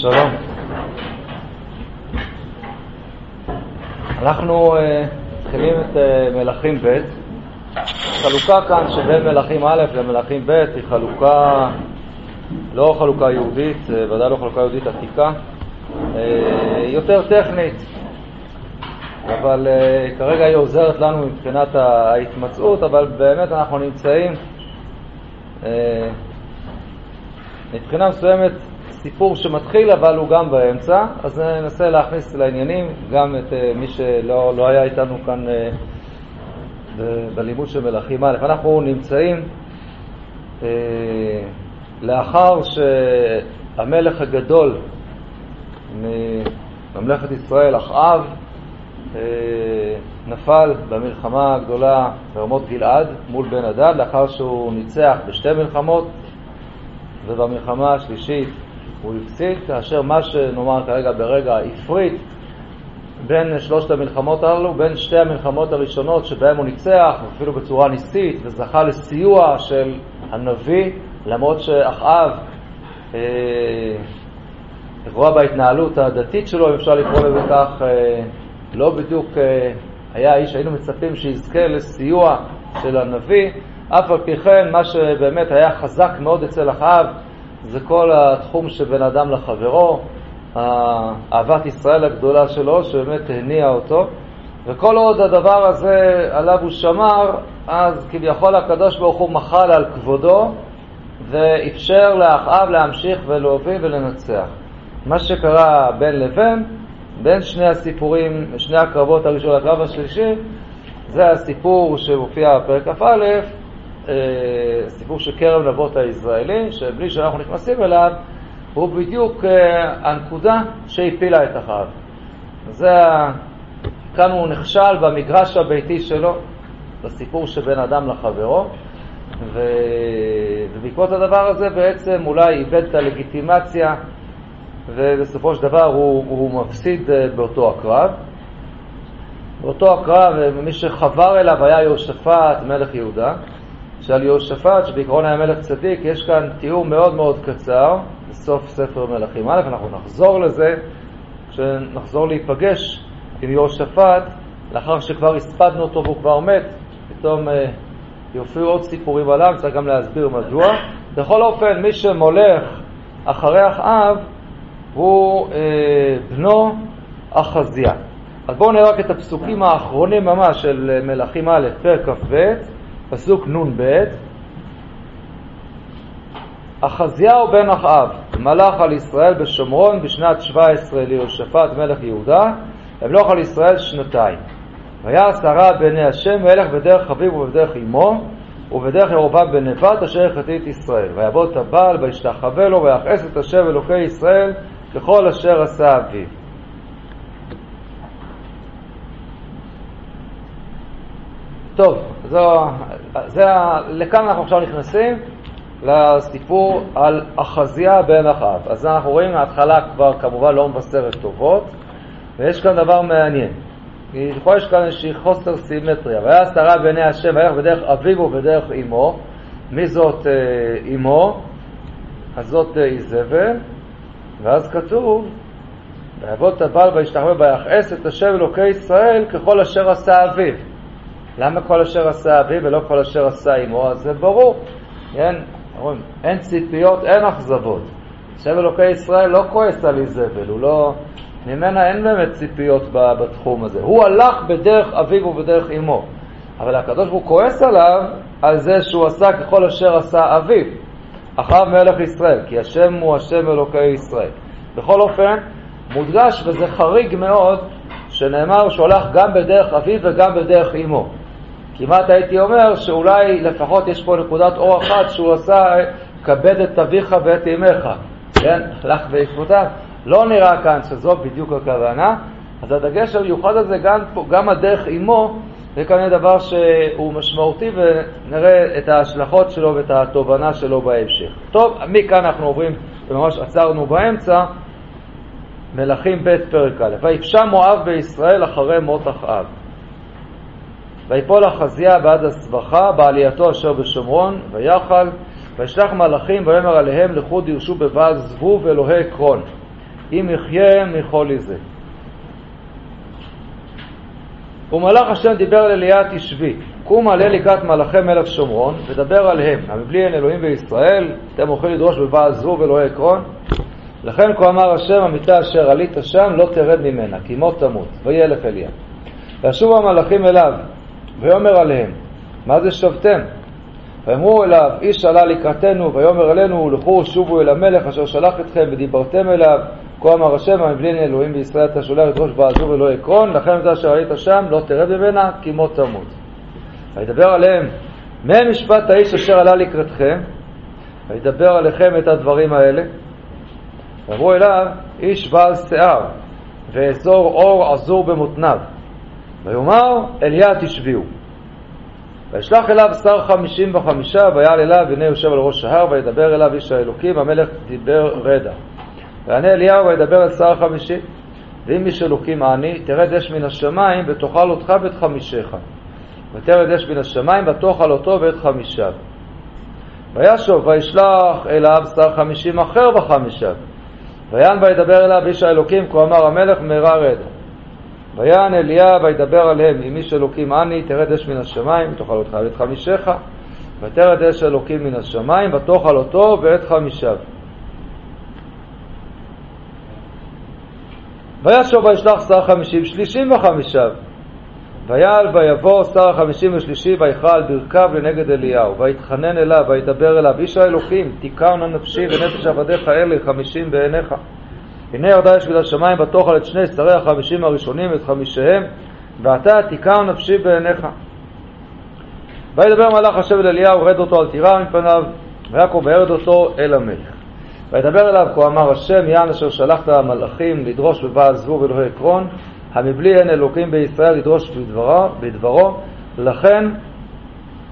שלום. אנחנו uh, מתחילים את uh, מלכים ב'. החלוקה כאן שבין מלכים א' למלכים ב' היא חלוקה, לא חלוקה יהודית, uh, ודאי לא חלוקה יהודית עתיקה, יותר טכנית, אבל כרגע היא עוזרת לנו מבחינת ההתמצאות, אבל באמת אנחנו נמצאים מבחינה מסוימת סיפור שמתחיל אבל הוא גם באמצע, אז ננסה להכניס לעניינים גם את uh, מי שלא לא היה איתנו כאן uh, בלימוד של מלכים א'. אנחנו נמצאים uh, לאחר שהמלך הגדול מממלכת ישראל, אחאב, uh, נפל במלחמה הגדולה ברמות גלעד מול בן הדד, לאחר שהוא ניצח בשתי מלחמות, ובמלחמה השלישית הוא הפסיד, כאשר מה שנאמר כרגע ברגע הפריט בין שלושת המלחמות הללו, בין שתי המלחמות הראשונות שבהן הוא ניצח, אפילו בצורה ניסית, וזכה לסיוע של הנביא, למרות שאחאב אה, רואה בהתנהלות הדתית שלו, אם אפשר לקרוא לזה כך, אה, לא בדיוק אה, היה האיש שהיינו מצפים שיזכה לסיוע של הנביא, אף על פי כן, מה שבאמת היה חזק מאוד אצל אחאב זה כל התחום שבין אדם לחברו, אהבת ישראל הגדולה שלו, שבאמת הניעה אותו. וכל עוד הדבר הזה עליו הוא שמר, אז כביכול הקדוש ברוך הוא מחל על כבודו ואפשר לאחאב להמשיך ולהוביל ולנצח. מה שקרה בין לבין, בין שני הסיפורים, שני הקרבות הראשון לקרב השלישי, זה הסיפור שמופיע בפרק כ"א, אה, סיפור של כרם נבות הישראלי, שבלי שאנחנו נכנסים אליו, הוא בדיוק אה, הנקודה שהפילה את אחאב. זה, כאן הוא נכשל במגרש הביתי שלו, בסיפור שבין אדם לחברו, ו... ובעקבות הדבר הזה בעצם אולי איבד את הלגיטימציה ובסופו של דבר הוא, הוא מפסיד אה, באותו הקרב. באותו הקרב, מי שחבר אליו היה יהושפט, מלך יהודה. שעל יהושפט, שבעקרון היה מלך צדיק, יש כאן תיאור מאוד מאוד קצר בסוף ספר מלכים א', אנחנו נחזור לזה כשנחזור להיפגש עם יהושפט, לאחר שכבר הספדנו אותו והוא כבר מת, פתאום אה, יופיעו עוד סיפורים עליו, צריך גם להסביר מדוע. בכל אופן, מי שמולך אחרי אחאב הוא אה, בנו אחזיה. אז בואו נראה רק את הפסוקים האחרונים ממש של מלכים א', פרק כ"ב. פסוק נ"ב, אחזיהו בן אחאב מלך על ישראל בשומרון בשנת 17 ליהושפט מלך יהודה, המלוך על ישראל שנתיים. והיה שרה בעיני השם וילך בדרך אביו ובדרך אמו ובדרך ירובעם בן נבט אשר החטיא את ישראל. את הבעל וישתחווה לו ויכעס את השם אלוקי ישראל ככל אשר עשה אביו. טוב, זו, זה, לכאן אנחנו עכשיו נכנסים לסיפור על אחזיה בן אחאב. אז אנחנו רואים, ההתחלה כבר כמובן לא מבשרת טובות, ויש כאן דבר מעניין. יכול יש כאן איזושהי חוסר סימטריה. והיה שרה בעיני השם, וילך בדרך אביו ובדרך אמו. מי זאת אה, אמו? אז זאת אה, איזבל. ואז כתוב, ויעבוד את הבעל וישתחווה ויכעס את השם אלוקי ישראל ככל אשר עשה אביו. למה כל אשר עשה אבי ולא כל אשר עשה אמו? אז זה ברור, כן? אומרים, אין ציפיות, אין אכזבות. השם אלוקי ישראל לא כועס על איזבל, הוא לא... ממנה אין באמת ציפיות בתחום הזה. הוא הלך בדרך אביו ובדרך אמו, אבל הקדוש ברוך הוא כועס עליו על זה שהוא עשה ככל אשר עשה אביו, אחריו מלך ישראל, כי השם הוא השם אלוקי ישראל. בכל אופן, מודגש, וזה חריג מאוד, שנאמר שהוא הלך גם בדרך אביו וגם בדרך אמו. כמעט הייתי אומר שאולי לפחות יש פה נקודת אור אחת שהוא עשה, כבד את אביך ואת אמך, כן? הלך בעקבותיו. לא נראה כאן שזו בדיוק הכוונה, אז הדגש המיוחד הזה, גם, גם הדרך עמו, זה כנראה דבר שהוא משמעותי ונראה את ההשלכות שלו ואת התובנה שלו בהמשך. טוב, מכאן אנחנו עוברים, וממש עצרנו באמצע, מלכים ב' פרק א', ויפשע מואב בישראל אחרי מות אחאב. ויפול אחזיה בעד הסבכה בעלייתו אשר בשומרון, ויחל, וישלח מלאכים ויאמר עליהם לכו דירשו בבעל זבוב אלוהי עקרון. אם יחיה מכל זה. ומלאך השם דיבר אל אליה תשבי, קום עלה לקראת מלאכי מלך שומרון, ודבר עליהם, המבלי אין אלוהים בישראל, אתם הולכים לדרוש בבעל זבוב ולא עקרון. לכן כה אמר השם, המיטה אשר עלית שם, לא תרד ממנה, כי מות תמות, וילך אליה. וישובו המלאכים אליו, ויאמר עליהם, מה זה שבתם? ויאמרו אליו, איש עלה לקראתנו, ויאמר אלינו, לכו שובו אל המלך אשר שלח אתכם, ודיברתם אליו, כה אמר השם, המבלי אלוהים בישראל אתה שולח את ראש בעזור ולא עקרון, לכן את אשר היית שם, לא תרד ממנה, כי מות תמות. וידבר עליהם, מה משפט האיש אשר עלה לקראתכם, וידבר עליכם את הדברים האלה. ואמרו אליו, איש בעל שיער, ואזור אור עזור במותניו. ויאמר, אליה תשביעו. וישלח אליו שר חמישים וחמישה, ויעל אליו, והנה יושב על ראש ההר, וידבר אליו איש האלוקים, המלך דיבר רדע. ויענה אליהו וידבר אל שר החמישי, ואם איש אלוקים עני, תרד אש מן השמיים, ותאכל אותך ואת חמישיך. ותרד אש מן השמיים, ותאכל אותו ואת חמישיו. וישוב וישלח אליו שר חמישים אחר בחמישיו. ויען וידבר אליו איש האלוקים, כה אמר המלך מהרה רדע. ויען אליה וידבר עליהם, אם איש אלוקים עני, תרד אש מן השמיים, ותאכל אותך ואת חמישיך, ותרד אש אלוקים מן השמיים, ותאכל אותו ואת חמישיו. וישוב וישלח שר חמישים שלישים וחמישיו. ויעל ויבוא שר החמישים ושלישי ויכל ברכיו לנגד אליהו, ויתחנן אליו, וידבר אליו, איש האלוקים, תיקר נא נפשי ונפש עבדיך אלה חמישים בעיניך. הנה ירדה אש מן השמיים ותאכל את שני שרי החמישים הראשונים ואת חמישיהם, ואתה תיקר נפשי בעיניך. וידבר מלאך השם אל אליהו, רד אותו על טירה מפניו, ויעקב וירד אותו אל המלך. וידבר אליו, כה אמר השם, יען אשר שלחת המלאכים לדרוש בבעל זבוב אלוהי עקרון, המבלי אין אלוקים בישראל לדרוש בדברו, בדברו, לכן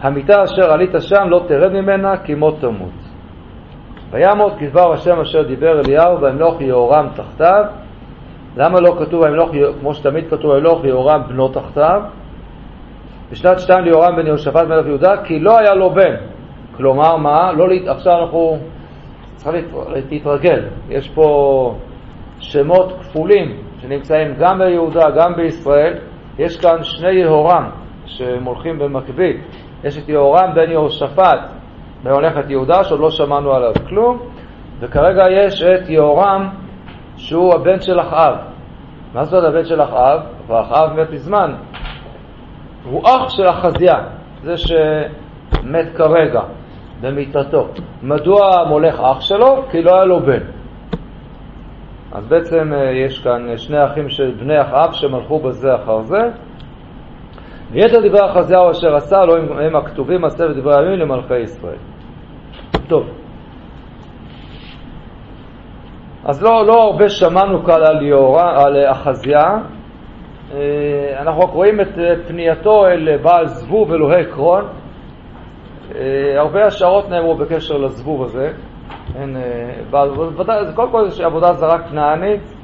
המיטה אשר עלית שם לא תרד ממנה, כי מות תמות. ויעמוד כדבר השם אשר דיבר אליהו, וימלוך יהורם תחתיו. למה לא כתוב וימלוך, כמו שתמיד כתוב, וימלוך יהורם בנו תחתיו? בשנת שתיים ליהורם בן יהושפט מלך יהודה, כי לא היה לו בן. כלומר, מה? לא, עכשיו אנחנו צריכים להתרגל. יש פה שמות כפולים שנמצאים גם ביהודה, גם בישראל. יש כאן שני יהורם שהם הולכים במקביל. יש את יהורם בן יהושפט בממלכת יהודה, שעוד לא שמענו עליו כלום, וכרגע יש את יהורם, שהוא הבן של אחאב. מה זאת הבן של אחאב? ואחאב מת מזמן. הוא אח של אחזיה, זה שמת כרגע. במיטתו. מדוע מולך אח שלו? כי לא היה לו בן. אז בעצם אה, יש כאן שני אחים של בני אחאב שמלכו בזה אחר זה. ויתר דברי אחזיהו אשר עשה לא הם, הכתובים עשה ודברי הימים למלכי ישראל. טוב. אז לא, לא הרבה שמענו כאן על, יורה, על אחזיה. אה, אנחנו רק רואים את פנייתו אל בעל זבוב אלוהי קרון. אה, הרבה השערות נאמרו בקשר לזבוב הזה. אין, בוודאי, זה קודם כל איזושהי עבודה זרה כנענית,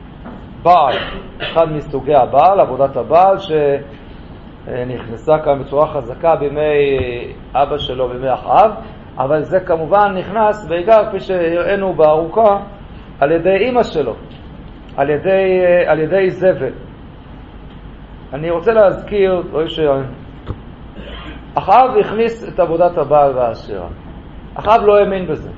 בעל, אחד מסוגי הבעל, עבודת הבעל, שנכנסה כאן בצורה חזקה בימי אבא שלו, בימי אחאב, אבל זה כמובן נכנס בעיקר, כפי שהראינו בארוכה, על ידי אימא שלו, על ידי, על ידי זבל. אני רוצה להזכיר, רואים ש... אחאב הכניס את עבודת הבעל והאשרה. אחאב לא האמין בזה.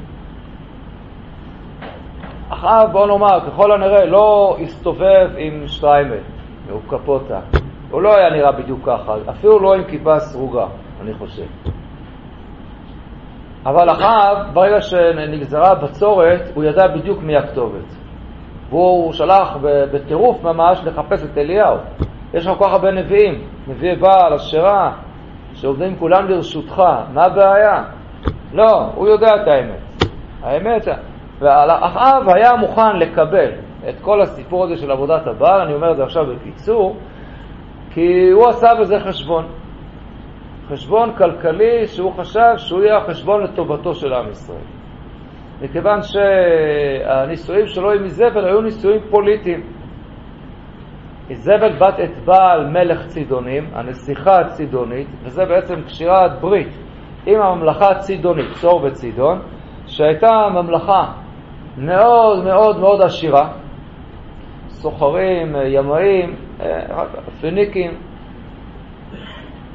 אחאב, בוא נאמר, ככל הנראה לא הסתובב עם שטריימל, או קפוטה. הוא לא היה נראה בדיוק ככה, אפילו לא עם כיפה סרוגה, אני חושב. אבל אחאב, ברגע שנגזרה בצורת, הוא ידע בדיוק מי הכתובת. והוא שלח בטירוף ממש לחפש את אליהו. יש לך כל כך הרבה נביאים, נביאי בעל, אשרה, שעובדים כולם לרשותך, מה הבעיה? לא, הוא יודע את האמת. האמת, ואחאב היה מוכן לקבל את כל הסיפור הזה של עבודת הבעל, אני אומר את זה עכשיו בקיצור, כי הוא עשה בזה חשבון. חשבון כלכלי שהוא חשב שהוא יהיה החשבון לטובתו של עם ישראל. מכיוון שהנישואים שלו עם איזבל היו נישואים פוליטיים. איזבל בת את בעל מלך צידונים, הנסיכה הצידונית, וזה בעצם קשירת ברית עם הממלכה הצידונית, צור וצידון, שהייתה ממלכה מאוד מאוד מאוד עשירה, סוחרים, ימאים, פיניקים,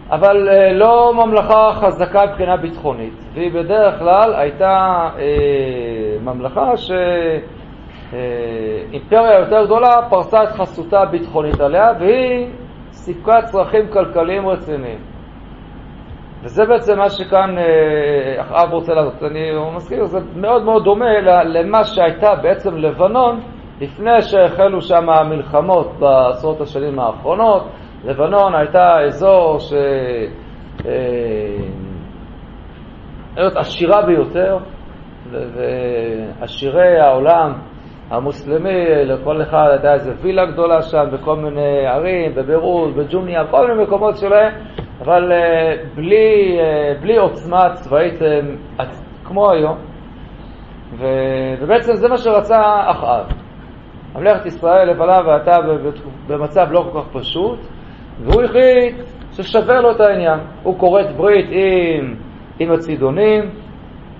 אבל לא ממלכה חזקה מבחינה ביטחונית, והיא בדרך כלל הייתה ממלכה שאימפריה יותר גדולה פרסה את חסותה הביטחונית עליה, והיא סיפקה צרכים כלכליים רציניים. וזה בעצם מה שכאן אה, אחאב רוצה לעשות. אני מזכיר, זה מאוד מאוד דומה למה שהייתה בעצם לבנון לפני שהחלו שם המלחמות בעשרות השנים האחרונות. לבנון הייתה אזור ש... אה, עשירה ביותר, ועשירי העולם המוסלמי, לכל אחד הייתה איזה וילה גדולה שם, בכל מיני ערים, בביירות, בג'ומניה, כל מיני מקומות שלהם, אבל אה, בלי, אה, בלי עוצמה צבאית כמו היום. ובעצם זה מה שרצה אחאב. ממלכת ישראל לבלה והייתה במצב לא כל כך פשוט, והוא החליט ששווה לו את העניין. הוא כורת ברית עם, עם הצידונים,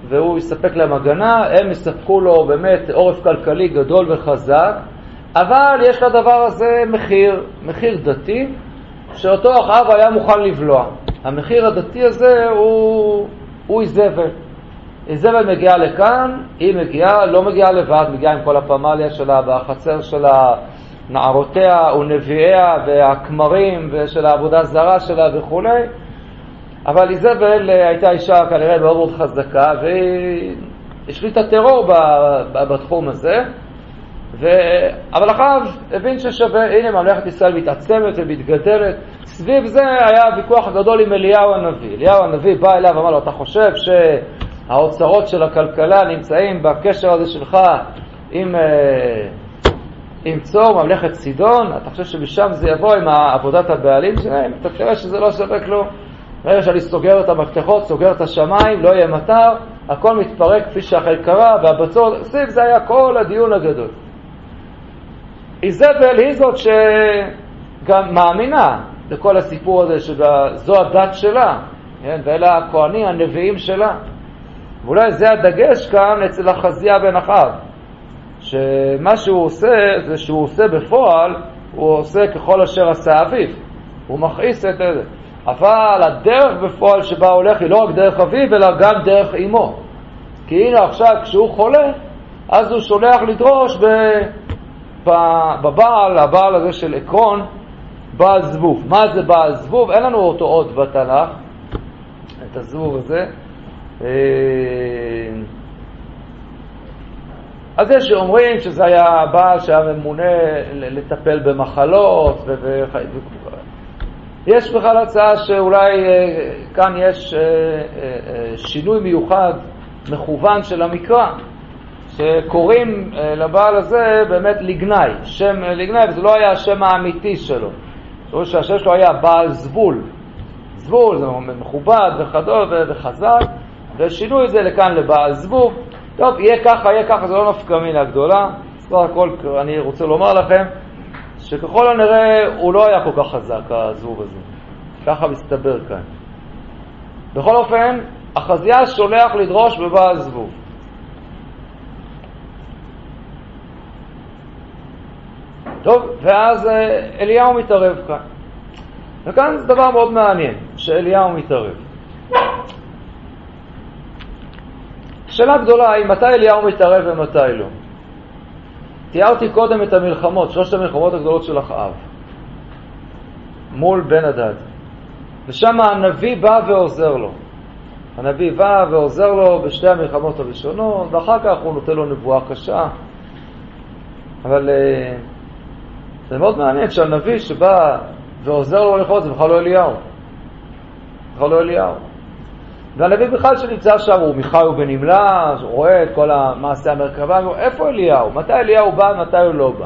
והוא יספק להם הגנה, הם יספקו לו באמת עורף כלכלי גדול וחזק, אבל יש לדבר הזה מחיר, מחיר דתי, שאותו אחאב היה מוכן לבלוע. המחיר הדתי הזה הוא, הוא איזבל. איזבל מגיעה לכאן, היא מגיעה, לא מגיעה לבד, מגיעה עם כל הפמליה שלה והחצר שלה, נערותיה ונביאיה והכמרים ושל העבודה הזרה שלה וכולי. אבל איזבל הייתה אישה כנראה מאוד מאוד חזקה, והיא השליטה טרור בתחום הזה, ו... אבל אחאב הבין ששווה, הנה ממלכת ישראל מתעצמת ומתגדלת. סביב זה היה ויכוח גדול עם אליהו הנביא. אליהו הנביא בא אליו ואמר לו, אתה חושב שהאוצרות של הכלכלה נמצאים בקשר הזה שלך עם, אה, עם צור, ממלכת צידון? אתה חושב שמשם זה יבוא עם עבודת הבעלים שלהם? אתה תראה שזה לא שווה כלום. ברגע שאני סוגר את המפתחות, סוגר את השמיים, לא יהיה מטר, הכל מתפרק כפי שאחרי קרה, והבצור, סביב זה היה כל הדיון הגדול. איזבל היא זאת שגם מאמינה לכל הסיפור הזה, שזו הדת שלה, כן? ואלה הכוהנים, הנביאים שלה. ואולי זה הדגש כאן אצל החזייה בן אחאב, שמה שהוא עושה, זה שהוא עושה בפועל, הוא עושה ככל אשר עשה אביו. הוא מכעיס את זה. אבל הדרך בפועל שבה הולך היא לא רק דרך אביו, אלא גם דרך אמו. כי הנה עכשיו כשהוא חולה, אז הוא שולח לדרוש בבעל, הבעל הזה של עקרון, בעל זבוב. מה זה בעל זבוב? אין לנו אותו עוד בתנ"ך, את הזבוב הזה. אה, אז יש שאומרים שזה היה בעל שהיה ממונה לטפל במחלות יש בכלל הצעה שאולי אה, כאן יש אה, שינוי מיוחד, מכוון של המקרא, שקוראים לבעל הזה באמת לגנאי, שם לגנאי, וזה לא היה השם האמיתי שלו. תראו שהשם שלו היה בעל זבול. זבול זה מכובד וחדול וחזק, ושינו את זה לכאן לבעל זבוב. טוב, יהיה ככה, יהיה ככה, זה לא נפקא מינה גדולה. בסך הכל אני רוצה לומר לכם שככל הנראה הוא לא היה כל כך חזק, הזבוב הזה. ככה מסתבר כאן. בכל אופן, החזייה שולח לדרוש בבעל זבוב. טוב, ואז אה, אליהו מתערב כאן. וכאן זה דבר מאוד מעניין, שאליהו מתערב. שאלה גדולה היא מתי אליהו מתערב ומתי לא. תיארתי קודם את המלחמות, שלושת המלחמות הגדולות של אחאב, מול בן הדד. ושם הנביא בא ועוזר לו. הנביא בא ועוזר לו בשתי המלחמות הראשונות, ואחר כך הוא נותן לו נבואה קשה. אבל uh, זה מאוד מעניין שהנביא שבא ועוזר לו ללכות זה בכלל לא אליהו. בכלל לא אליהו. והנביא בכלל שנמצא שם הוא מיכאי בנמלה, רואה את כל המעשה המרכבה, איפה אליהו? מתי אליהו בא, מתי הוא לא בא?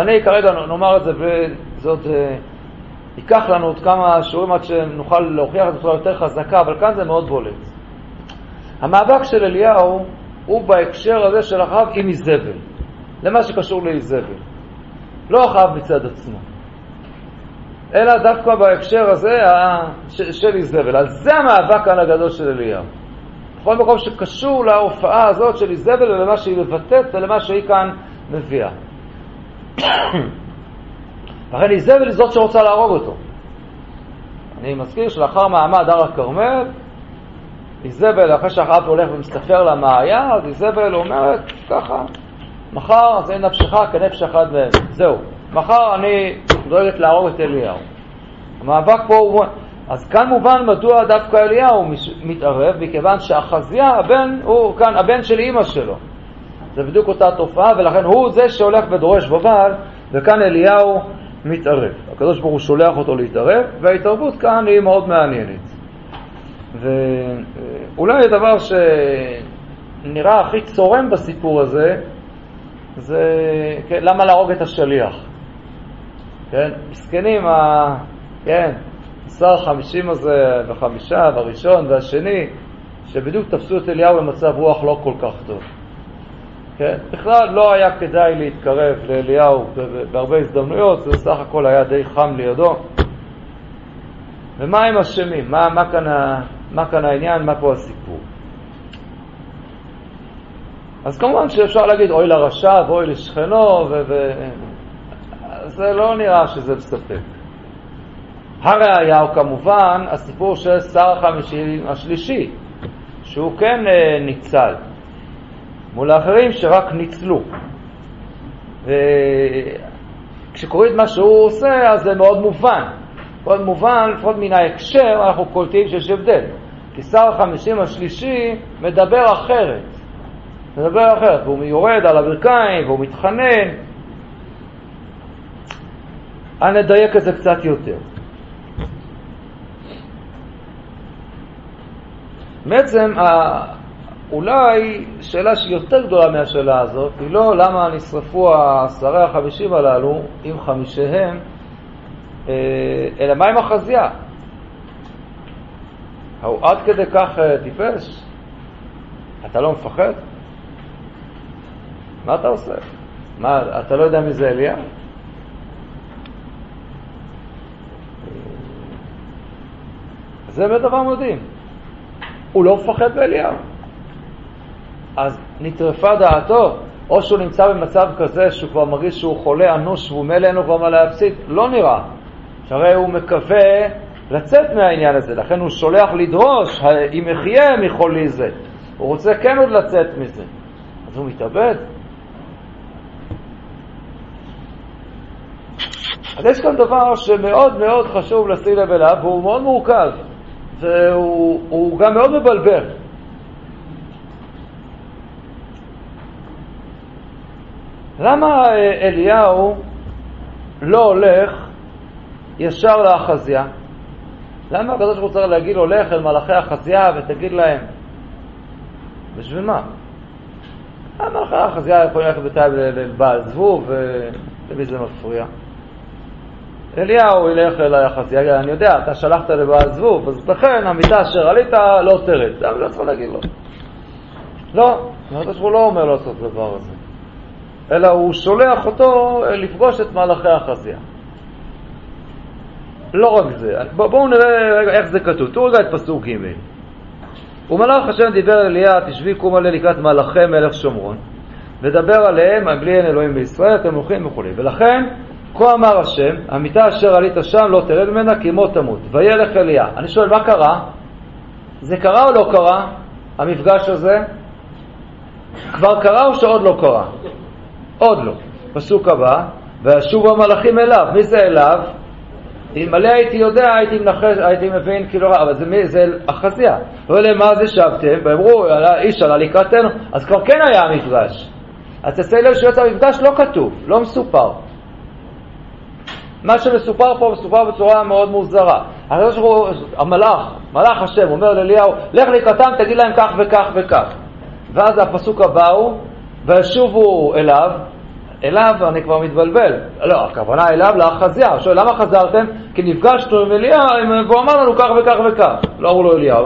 אני כרגע נאמר את זה, וזאת, אה, ייקח לנו עוד כמה שיעורים עד שנוכל להוכיח את זה בצורה יותר חזקה, אבל כאן זה מאוד בולט. המאבק של אליהו הוא בהקשר הזה של אחאב עם איזבל, למה שקשור לאיזבל. לא אחאב מצד עצמו. אלא דווקא בהקשר הזה של איזבל. אז זה המאבק כאן הגדול של אליהו. בכל מקום שקשור להופעה הזאת של איזבל ולמה שהיא מבטאת ולמה שהיא כאן מביאה. לכן איזבל היא זאת שרוצה להרוג אותו. אני מזכיר שלאחר מעמד הר הכרמל, איזבל, אחרי שאחאב הולך ומסתפר לה מה היה, אז איזבל אומרת ככה, מחר זה נפשך כנפש אחד מהם, זהו. מחר אני דואגת להרוג את אליהו. המאבק פה הוא... אז כאן מובן מדוע דווקא אליהו מתערב, מכיוון שאחזיה, הבן, הוא כאן הבן של אימא שלו. זה בדיוק אותה תופעה, ולכן הוא זה שהולך ודורש בבעל, וכאן אליהו מתערב. הקדוש ברוך הוא שולח אותו להתערב, וההתערבות כאן היא מאוד מעניינת. ואולי הדבר שנראה הכי צורם בסיפור הזה, זה כן, למה להרוג את השליח. כן, מסכנים, ה... כן, שר החמישים הזה, וחמישה, והראשון והשני, שבדיוק תפסו את אליהו במצב רוח לא כל כך טוב. כן? בכלל לא היה כדאי להתקרב לאליהו בהרבה הזדמנויות, זה בסך הכל היה די חם לידו. ומה הם אשמים? מה, מה, כאן, מה כאן העניין? מה פה הסיפור? אז כמובן שאפשר להגיד אוי לרשע ואוי לשכנו, ו... ו... זה לא נראה שזה מספק. הראיה הוא כמובן הסיפור של שר החמישי השלישי, שהוא כן אה, ניצל. מול האחרים שרק ניצלו. וכשקוראים את מה שהוא עושה, אז זה מאוד מובן. מאוד מובן, לפחות מן ההקשר, אנחנו קולטים שיש הבדל. כי שר החמישים השלישי מדבר אחרת. מדבר אחרת, והוא יורד על הברכיים, והוא מתחנן. אני נדייק את זה קצת יותר. בעצם אולי שאלה שהיא יותר גדולה מהשאלה הזאת היא לא למה נשרפו שרי החמישים הללו עם חמישיהם, אה, אלא מה עם החזייה? הוא עד כדי כך אה, טיפש? אתה לא מפחד? מה אתה עושה? מה, אתה לא יודע מי זה אליה? זה באמת דבר מדהים. הוא לא מפחד מאליהו. אז נטרפה דעתו, או שהוא נמצא במצב כזה שהוא כבר מרגיש שהוא חולה אנוש והוא מילא אין לו כבר מה להפסיד, לא נראה. שהרי הוא מקווה לצאת מהעניין הזה, לכן הוא שולח לדרוש, אם אחיה מחולי זה. הוא רוצה כן עוד לצאת מזה. אז הוא מתאבד. אז יש כאן דבר שמאוד מאוד חשוב לשים לב אליו, והוא מאוד מורכב, והוא גם מאוד מבלבל. למה אה, אליהו לא הולך ישר לאחזיה? למה הקדוש ברוך הוא צריך להגיד לו, לך אל מלאכי אחזיה ותגיד להם? בשביל מה? למה מלאכי אחזיה יכולים ללכת בינתיים לבעל זבוב, ולמי זה מפריע? אליהו ילך אל אחזיה, אני יודע, אתה שלחת לבעל זבוב, אז לכן המיטה אשר עלית לא תרד. זה לא צריך להגיד לו. לא, הקדוש ברוך הוא לא אומר לעשות את הדבר הזה. אלא הוא שולח אותו לפגוש את מהלכי החזייה. לא רק זה, בואו נראה איך זה כתוב. תראו רגע את פסוק ג' ומלאך השם דיבר אל אליה, תשבי קום עליה לקראת מלאכי מלך שומרון, ודבר עליהם, בלי אין אלוהים בישראל, אתם הולכים וכו'. ולכן, כה אמר השם, המיטה אשר עלית שם לא תרד ממנה כי מות תמות. וילך אליה. אני שואל, מה קרה? זה קרה או לא קרה, המפגש הזה? כבר קרה או שעוד לא קרה? עוד לא. פסוק הבא, וישובו המלאכים אליו. מי זה אליו? אלמלא הייתי יודע, הייתי מנחש, הייתי מבין, כאילו, אבל זה, זה אחזיה. לא יודע מה זה שבתם, ואמרו, איש עלה לקראתנו, אז כבר כן היה המפגש. אז תעשה לב שיוצא המפגש לא כתוב, לא מסופר. מה שמסופר פה מסופר בצורה מאוד מוזרה. המלאך, מלאך השם, אומר לאליהו, לך לקראתם, תגיד להם כך וכך וכך. ואז הפסוק הבא הוא, וישובו אליו, אליו אני כבר מתבלבל, לא, הכוונה אליו לאחזיה, הוא שואל למה חזרתם? כי נפגשנו עם אליהו והוא אמר לנו כך וכך וכך, לא אמרו לו אליהו.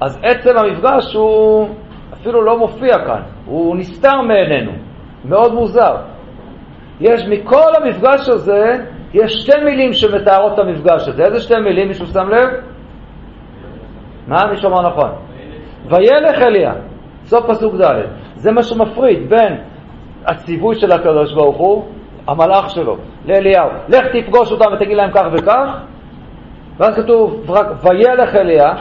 אז עצם המפגש הוא אפילו לא מופיע כאן, הוא נסתר מעינינו, מאוד מוזר. יש מכל המפגש הזה, יש שתי מילים שמתארות את המפגש הזה. איזה שתי מילים מישהו שם לב? מה מישהו אמר נכון? וילך אליה, סוף פסוק ד'. זה מה שמפריד בין הציווי של הקדוש ברוך הוא המלאך שלו, לאליהו, לך תפגוש אותם ותגיד להם כך וכך, ואז כתוב וילך אליה,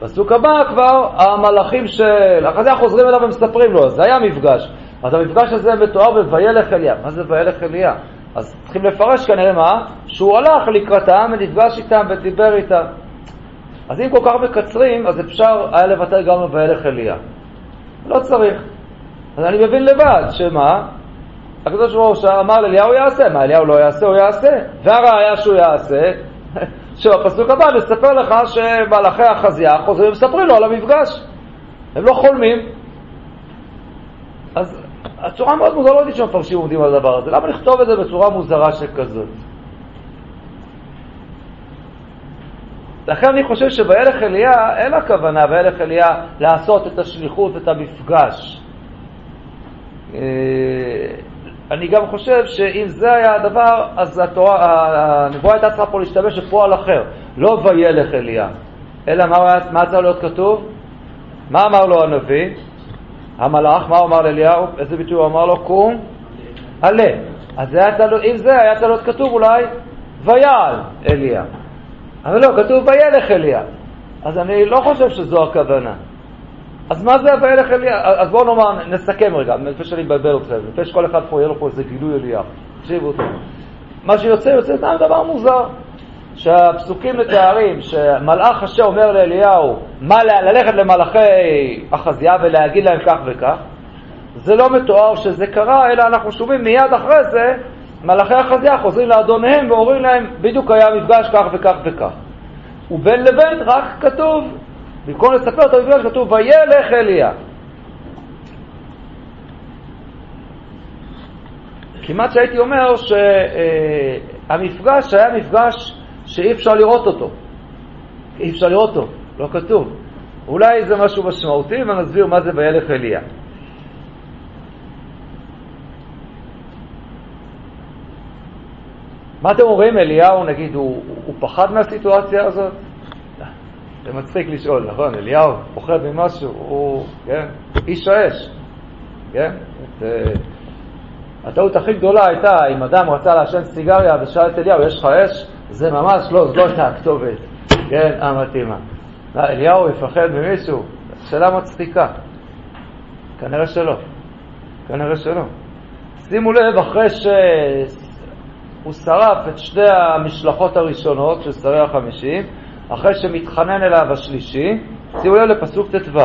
בפסוק הבא כבר המלאכים של החזייה חוזרים אליו ומספרים לו, זה היה מפגש. אז המפגש הזה מתואר ב"וילך אליה". מה זה וילך אליה"? אז צריכים לפרש כנראה מה? שהוא הלך לקראתם ונפגש איתם ודיבר איתם. אז אם כל כך מקצרים, אז אפשר היה לוותר גם ב"וילך אליה". לא צריך. אז אני מבין לבד, שמה? הקדוש ברוך הוא אמר לאליהו יעשה, מה אליהו לא יעשה, הוא יעשה. והראיה שהוא יעשה, שבפסוק הבא נספר לך שמלאכי החזייה חוזרים ומספרים לו על המפגש. הם לא חולמים. אז הצורה מאוד מוזרה, יודעת שמפרשים עומדים על הדבר הזה. למה לכתוב את זה בצורה מוזרה שכזאת? לכן אני חושב שבילך אליה אין הכוונה, בילך אליה, לעשות את השליחות, את המפגש. אה, אני גם חושב שאם זה היה הדבר, אז התורה, הנבואה הייתה צריכה פה להשתמש בפועל אחר, לא וילך אליה, אלא מה, מה צריך להיות כתוב? מה אמר לו הנביא? המלאך, מה הוא אמר לאליהו? איזה ביטוי הוא אמר לו? קום, עלה. אז זה היה תלו, אם זה היה להיות כתוב אולי ויעל אליה. אבל לא, כתוב וילך אליה. אז אני לא חושב שזו הכוונה. אז מה זה וילך אליה? אז בואו נאמר, נסכם רגע, לפני שאני מבלבל אתכם, לפני שכל אחד פה יהיה לו פה איזה גילוי אליה. תקשיבו טוב. מה שיוצא, יוצא גם דבר מוזר. שהפסוקים מתארים שמלאך השם אומר לאליהו מה ללכת למלאכי אחזיה ולהגיד להם כך וכך, זה לא מתואר שזה קרה, אלא אנחנו שומעים מיד אחרי זה מלאכי אחזיה חוזרים לאדוניהם ואומרים להם בדיוק היה מפגש כך וכך וכך. ובין לבין רק כתוב, במקום לספר את המפגש כתוב וילך אליה. כמעט שהייתי אומר שהמפגש היה מפגש שאי אפשר לראות אותו. אי אפשר לראות אותו, לא כתוב. אולי זה משהו משמעותי ונסביר מה זה וילך אליה. מה אתם אומרים, אליהו, נגיד, הוא, הוא פחד מהסיטואציה הזאת? זה מצחיק לשאול, נכון? אליהו פוחד ממשהו, הוא, כן, איש האש, כן? את, uh, הטעות הכי גדולה הייתה אם אדם רצה לעשן סיגריה ושאל את אליהו, יש לך אש? זה ממש לא, זו לא הכתובת, כן, המתאימה. אליהו יפחד ממישהו? שאלה מצחיקה. כנראה שלא. כנראה שלא. שימו לב, אחרי שהוא שרף את שתי המשלחות הראשונות של שרי החמישים, אחרי שמתחנן אליו השלישי, שימו לב לפסוק ט"ו.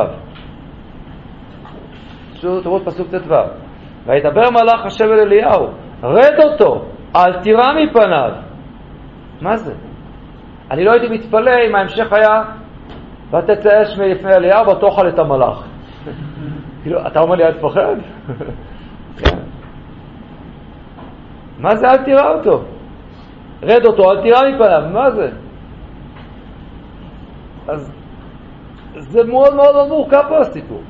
תראו את פסוק ט"ו. וידבר מלאך השם אל אליהו, רד אותו, אל תירא מפניו. מה זה? אני לא הייתי מתפלא אם ההמשך היה ותצא אש מלפני אליהו ותאכל את המלאך. כאילו, אתה אומר לי אל תפחד? כן. מה זה אל תראה אותו? רד אותו, אל תראה מפניו, מה זה? אז זה מאוד מאוד מורכב פה הסיפור.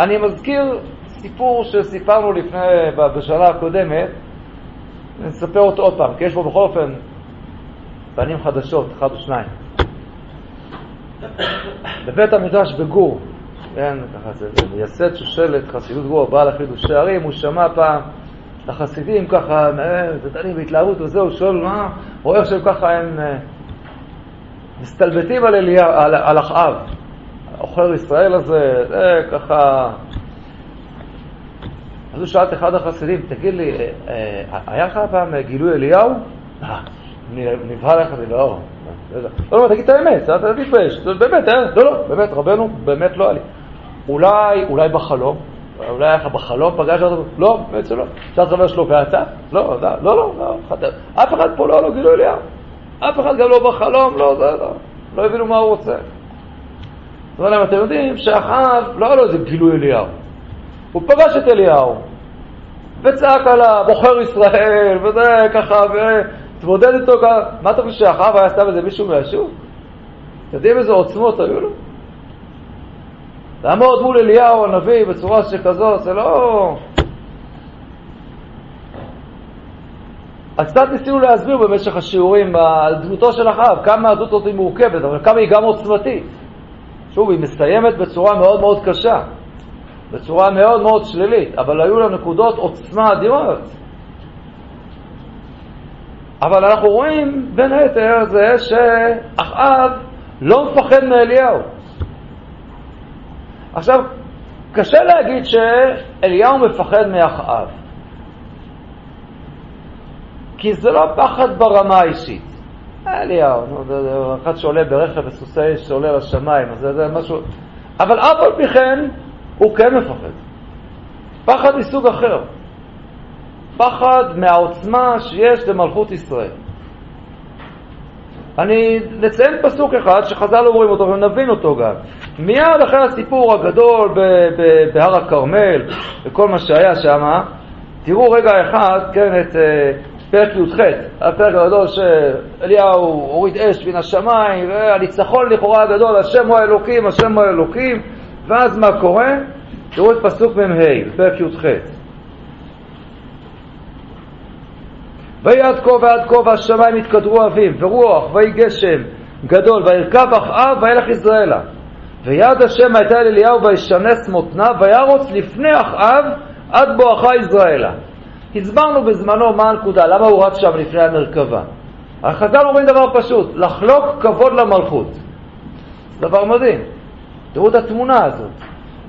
אני מזכיר סיפור שסיפרנו לפני, בשנה הקודמת, נספר אותו עוד פעם, כי יש בו בכל אופן פנים חדשות, אחד או שניים. בבית המדרש בגור, כן, ככה זה, מייסד שושלת חסידות גור, בעל החידושי ערים, הוא שמע פעם לחסידים ככה, דנים בהתלהבות וזה, הוא שואל מה, רואה שהם ככה הם אה, מסתלבטים על, אליה, על, על אחאב, עוכר ישראל הזה, זה ככה... אז הוא שאל את אחד החסידים, תגיד לי, אה, אה, היה לך פעם גילוי אליהו? נבהל לך, אני לא... לא, לא, תגיד את האמת, אל תתבייש, באמת, אה? לא, לא, באמת, רבנו, באמת לא היה לי. אולי, אולי בחלום, אולי היה לך בחלום, פגש אותו, לא, באמת שלא. אפשר חבר שלו ואתה? לא, לא, לא, לא, אף אחד פה לא, לא גילו אליהו. אף אחד גם לא בחלום, לא, זה, לא, לא הבינו מה הוא רוצה. אבל אם אתם יודעים שאחאב לא היה לו איזה גילוי אליהו. הוא פגש את אליהו, וצעק עליו, בוחר ישראל, וזה ככה, תתמודד איתו ככה. מה אתה חושב שאחאב היה סתם איזה מישהו מהשוק? אתם יודעים איזה עוצמות היו לו? לעמוד מול אליהו הנביא בצורה שכזאת, זה לא... אז קצת ניסינו להסביר במשך השיעורים על דמותו של אחאב, כמה הדמות הזאת היא מורכבת, אבל כמה היא גם עוצמתית. שוב, היא מסתיימת בצורה מאוד מאוד קשה, בצורה מאוד מאוד שלילית, אבל היו לה נקודות עוצמה אדירות. אבל אנחנו רואים בין היתר זה שאחאב לא מפחד מאליהו. עכשיו, קשה להגיד שאליהו מפחד מאחאב, כי זה לא פחד ברמה האישית. אליהו, אחד שעולה ברכב וסוסי שעולה לשמיים, אז זה משהו... אבל אף על פי כן, הוא כן מפחד. פחד מסוג אחר. פחד מהעוצמה שיש למלכות ישראל. אני נציין פסוק אחד שחז"ל אומרים אותו ונבין אותו גם. מיד אחרי הסיפור הגדול בהר הכרמל וכל מה שהיה שם, תראו רגע אחד, כן, את uh, פרק י"ח, הפרק הגדול שאליהו הוריד אש מן השמיים, והניצחון לכאורה הגדול, השם הוא האלוקים, השם הוא האלוקים, ואז מה קורה? תראו את פסוק מ"ה, פרק י"ח. ויהי עד כה ועד כה והשמיים יתקדרו אביב, ורוח, ויהי גשם גדול, וירכב אחאב וילך יזרעאלה. ויד השם הייתה אל אליהו וישנס מותניו, וירוץ לפני אחאב עד בואכה יזרעאלה. הסברנו בזמנו מה הנקודה, למה הוא רץ שם לפני המרכבה. החז"ל אומרים דבר פשוט, לחלוק כבוד למלכות. דבר מדהים. תראו את התמונה הזאת.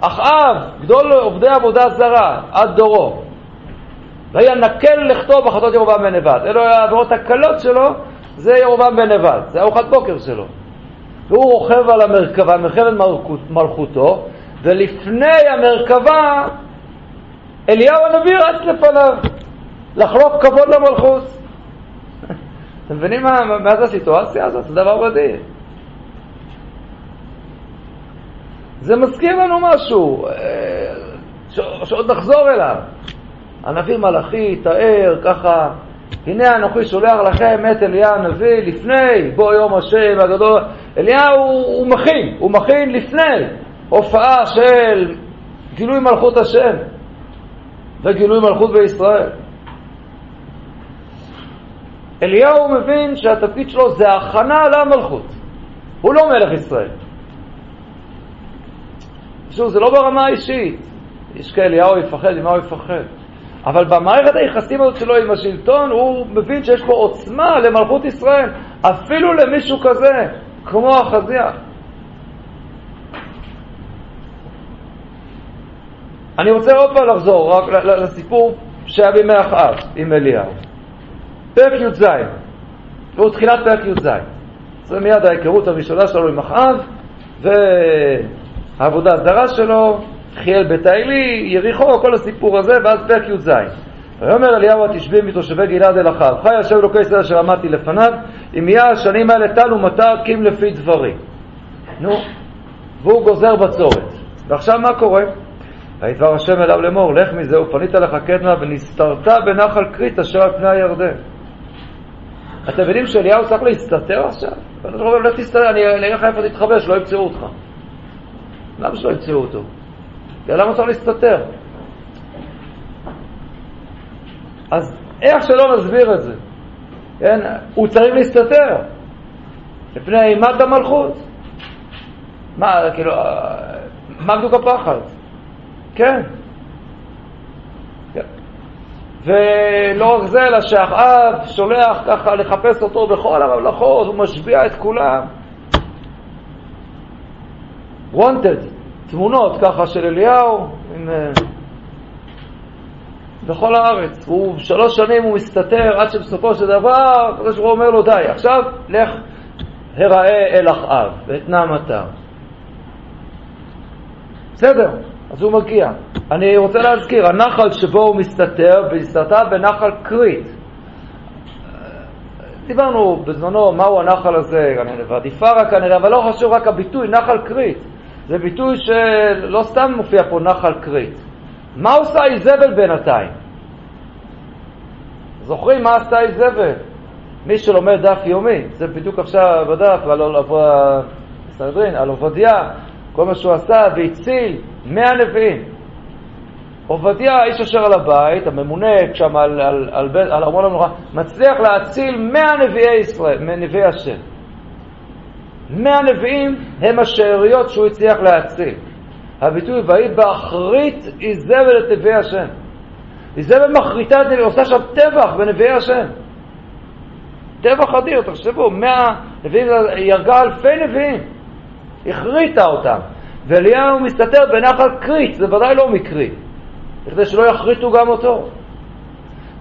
אחאב, גדול עובדי עבודה זרה, עד דורו, וינקל לכתוב בחטאות ירובעם בן נבט. אלו העבירות הקלות שלו, זה ירובעם בן נבט, זה ארוחת בוקר שלו. והוא רוכב על המרכבה, מרחבת מלכותו, ולפני המרכבה אליהו הנביא רץ לפניו, לחלוק כבוד למלכות. אתם מבינים מה, מה זה הסיטואציה הזאת? זה דבר מדהים. זה מזכיר לנו משהו, אה, שעוד נחזור אליו. הנביא מלאכי תאר ככה, הנה אנוכי שולח לכם את אליה הנביא לפני בוא יום השם הגדול. אליהו הוא מכין, הוא מכין לפני הופעה של גילוי מלכות השם וגילוי מלכות בישראל. אליהו מבין שהתפקיד שלו זה הכנה למלכות. הוא לא מלך ישראל. שוב, זה לא ברמה האישית. איש כאליהו יפחד, ממה הוא יפחד? אבל במערכת היחסים הזאת שלו עם השלטון, הוא מבין שיש פה עוצמה למלכות ישראל, אפילו למישהו כזה, כמו החזייה. אני רוצה עוד פעם לחזור רק לסיפור שהיה בימי אחאב עם אליהו. פרק י"ז, והוא תחילת פרק י"ז. זה מיד ההיכרות הראשונה שלו עם אחאב, והעבודה הזרה שלו, חיאל בית האלי, יריחו, כל הסיפור הזה, ואז פרק י"ז. ויאמר אליהו התשבי מתושבי גלעד אל אחר, חי השם אלוקי ישראל אשר עמדתי לפניו, אם יהיה השנים האלה טל ומטר קים לפי דברי. נו, והוא גוזר בצורת. ועכשיו מה קורה? וידבר השם אליו לאמור, לך מזה ופנית לך קדמה ונסתרת בנחל כרית אשר על פני הירדן. אתם מבינים שאליהו צריך להסתתר עכשיו? אני אגיד לך איפה תתחבא, שלא ימצאו אותך. למה שלא ימצאו אותו? למה צריך להסתתר? אז איך שלא נסביר את זה, כן? הוא צריך להסתתר לפני אימת המלכות. מה, כאילו, מה בדיוק הפחד? כן. ולא רק זה, אלא שאחאב שולח ככה לחפש אותו בכל הממלכות, הוא משביע את כולם. wanted. תמונות ככה של אליהו עם, אה, בכל הארץ. הוא שלוש שנים הוא מסתתר עד שבסופו של דבר הקדוש ברוך הוא אומר לו די, עכשיו לך הראה אל אחאב ואת נעמתה. בסדר, אז הוא מגיע. אני רוצה להזכיר, הנחל שבו הוא מסתתר, והסתתר בנחל כרית. דיברנו בזמנו מהו הנחל הזה, ועדיפרה כנראה, אבל לא חשוב רק הביטוי, נחל כרית. זה ביטוי שלא סתם מופיע פה נחל כרית. מה עושה איזבל בינתיים? זוכרים מה עשתה איזבל? מי שלומד דף יומי, זה בדיוק עכשיו בדף על, סנדרין, על עובדיה, כל מה שהוא עשה והציל מאה נביאים. עובדיה, האיש אשר על הבית, הממונה שם על, על, על, מצליח להציל מאה נביאי ישראל, נביאי השם. מאה נביאים הם השאריות שהוא הצליח להציל. הביטוי ויהי באחרית איזבל את נביאי השם. איזבל מחריטה עושה שם טבח בנביאי השם. טבח אדיר, תחשבו, מאה נביאים, היא הרגה אלפי נביאים, הכריתה אותם. ואליהו מסתתר בנחל כרית, זה ודאי לא מקרי, כדי שלא יכריתו גם אותו.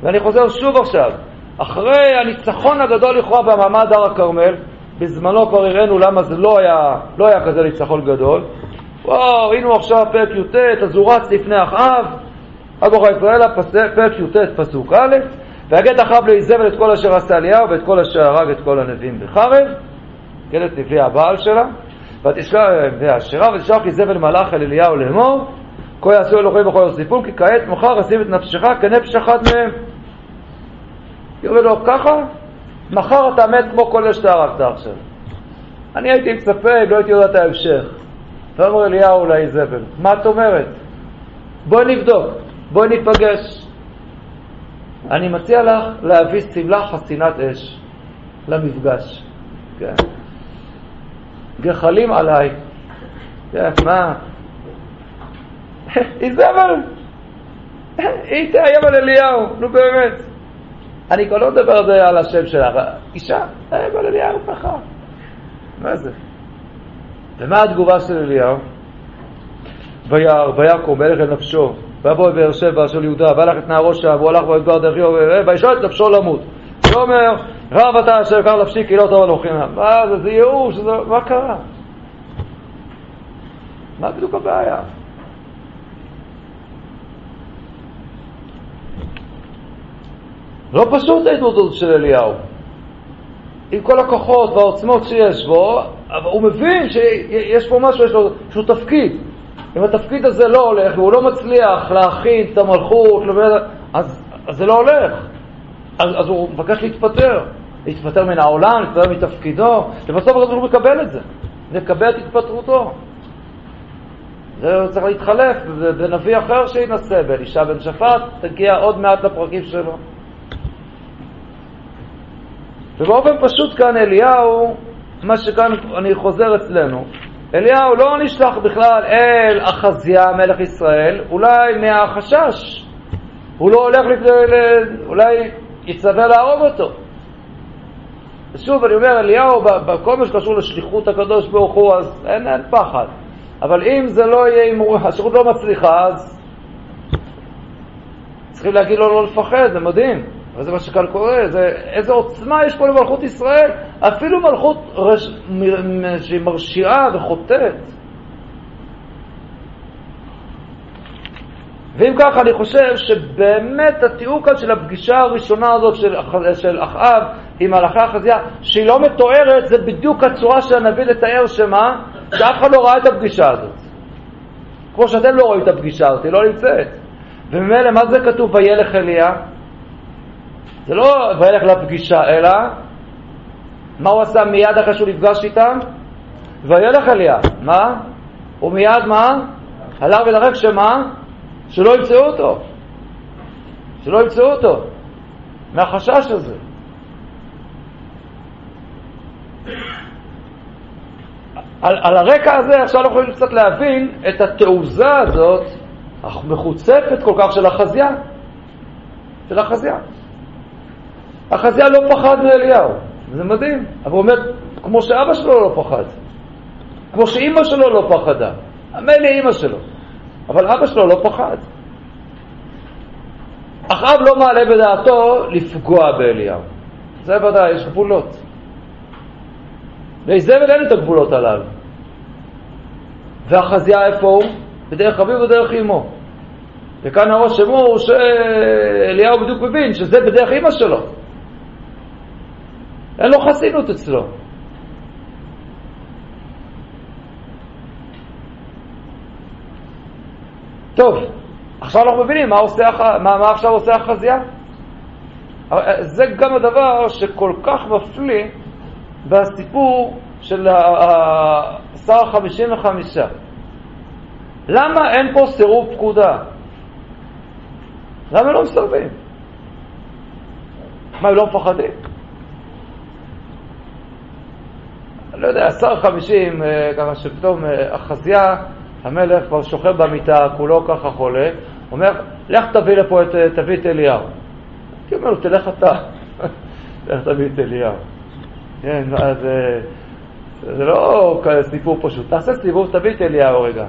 ואני חוזר שוב עכשיו, אחרי הניצחון הגדול לכאורה במעמד הר הכרמל, בזמנו כבר הראינו למה זה לא היה, לא היה כזה ניצחון גדול. וואו, היינו עכשיו פרק י"ט, אז הוא רץ לפני אחאב, אגוחה ישראל, פרק י"ט, פסוק א', ויגד אחאב לאיזבל את כל אשר עשה אליהו ואת כל אשר הרג את כל הנביאים בחרב, כן, את נביאי הבעל שלה, והשרה ותשלח איזבל מלאך אל אליהו לאמור, כה יעשו אלוהים וכל יוסיפון, כי כעת מחר אשים את נפשך כנפש אחת מהם. היא לו, ככה? מחר אתה מת כמו כל אלה שאתה הרגת עכשיו. אני הייתי מצפה אם לא הייתי יודע את ההמשך. ואומר אליהו לאיזבל, מה את אומרת? בואי נבדוק, בואי ניפגש. אני מציע לך להביא שמלה חסינת אש למפגש. כן. גחלים עליי. כן, מה? איזבל! היא תאיים על אליהו, נו באמת. אני כבר לא מדבר על השם שלה, אישה, תאיים על אליהו ככה. מה זה? ומה התגובה של אליהו? וירא, ויקום, וילך אל נפשו, ויבוא בבאר שבע של יהודה, והלך את נערו שם, והוא הלך במדבר דרכי, וישאל את נפשו למות. ואומר, רב אתה אשר קר נפשי כי לא טוב אנוכי. מה זה, זה ייאוש, מה קרה? מה בדיוק הבעיה? לא פשוט ההתמודדות של אליהו. עם כל הכוחות והעוצמות שיש בו, אבל הוא מבין שיש פה משהו, יש לו, לו תפקיד. אם התפקיד הזה לא הולך והוא לא מצליח להכין את המלכות, אז, אז זה לא הולך. אז, אז הוא מבקש להתפטר. להתפטר מן העולם, להתפטר מתפקידו, ובסוף הוא מקבל את זה. לקבל את התפטרותו. זה צריך להתחלף בנביא אחר שינסה, באלישע בן שפט, תגיע עוד מעט לפרקים שלו. ובאופן פשוט כאן אליהו, מה שכאן אני חוזר אצלנו, אליהו לא נשלח בכלל אל אחזיה מלך ישראל, אולי מהחשש. הוא לא הולך, לפני, אולי יצווה להרוג אותו. ושוב, אני אומר, אליהו, בכל מה שקשור לשליחות הקדוש ברוך הוא, אז אין, אין פחד. אבל אם זה לא יהיה, אם השירות לא מצליחה, אז צריכים להגיד לו לא לפחד, זה מדהים. אבל זה מה שכאן קורה, זה, איזה עוצמה יש פה למלכות ישראל, אפילו מלכות רש, מ, שהיא מרשיעה וחוטאת. ואם ככה, אני חושב שבאמת התיאור כאן של הפגישה הראשונה הזאת של, של אחאב עם מלאכי החזייה, שהיא לא מתוארת, זה בדיוק הצורה של הנביא לתאר שמה? שאף אחד לא ראה את הפגישה הזאת. כמו שאתם לא רואים את הפגישה הזאת, היא לא נמצאת. וממילא, מה זה כתוב וילך אליה? זה לא וילך לפגישה, אלא מה הוא עשה מיד אחרי שהוא נפגש איתם? וילך אליה. מה? הוא מיד מה? הלך ודרק שמה? שלא ימצאו אותו. שלא ימצאו אותו. מהחשש הזה. על, על הרקע הזה עכשיו אנחנו יכולים קצת להבין את התעוזה הזאת, המחוצפת כל כך של החזייה. של החזייה. החזייה לא פחד מאליהו, זה מדהים. אבל הוא אומר, כמו שאבא שלו לא פחד, כמו שאימא שלו לא פחדה. מילא אימא שלו, אבל אבא שלו לא פחד. אחאב לא מעלה בדעתו לפגוע באליהו. זה ודאי, יש גבולות. לאיזבל אין את הגבולות הללו. והחזייה איפה הוא? בדרך אביו ובדרך אמו. וכאן הראש אמור שאליהו בדיוק מבין שזה בדרך אמא שלו. אין לו חסינות אצלו. טוב, עכשיו אנחנו מבינים מה, עושה, מה, מה עכשיו עושה החזייה. זה גם הדבר שכל כך מפליא בסיפור של שר החמישים וחמישה. למה אין פה סירוב פקודה? למה לא מסרבים? מה, הם לא מפחדים? לא יודע, שר חמישים, אה, ככה שפתאום אה, החזייה, המלך כבר שוכב במיטה, כולו ככה חולה, אומר, לך תביא לפה את, תביא את אליהו. הייתי אומר לו, תלך אתה. לך תביא את אליהו. כן, אז זה לא סיפור פשוט. תעשה סיבוב, תביא את אליהו רגע.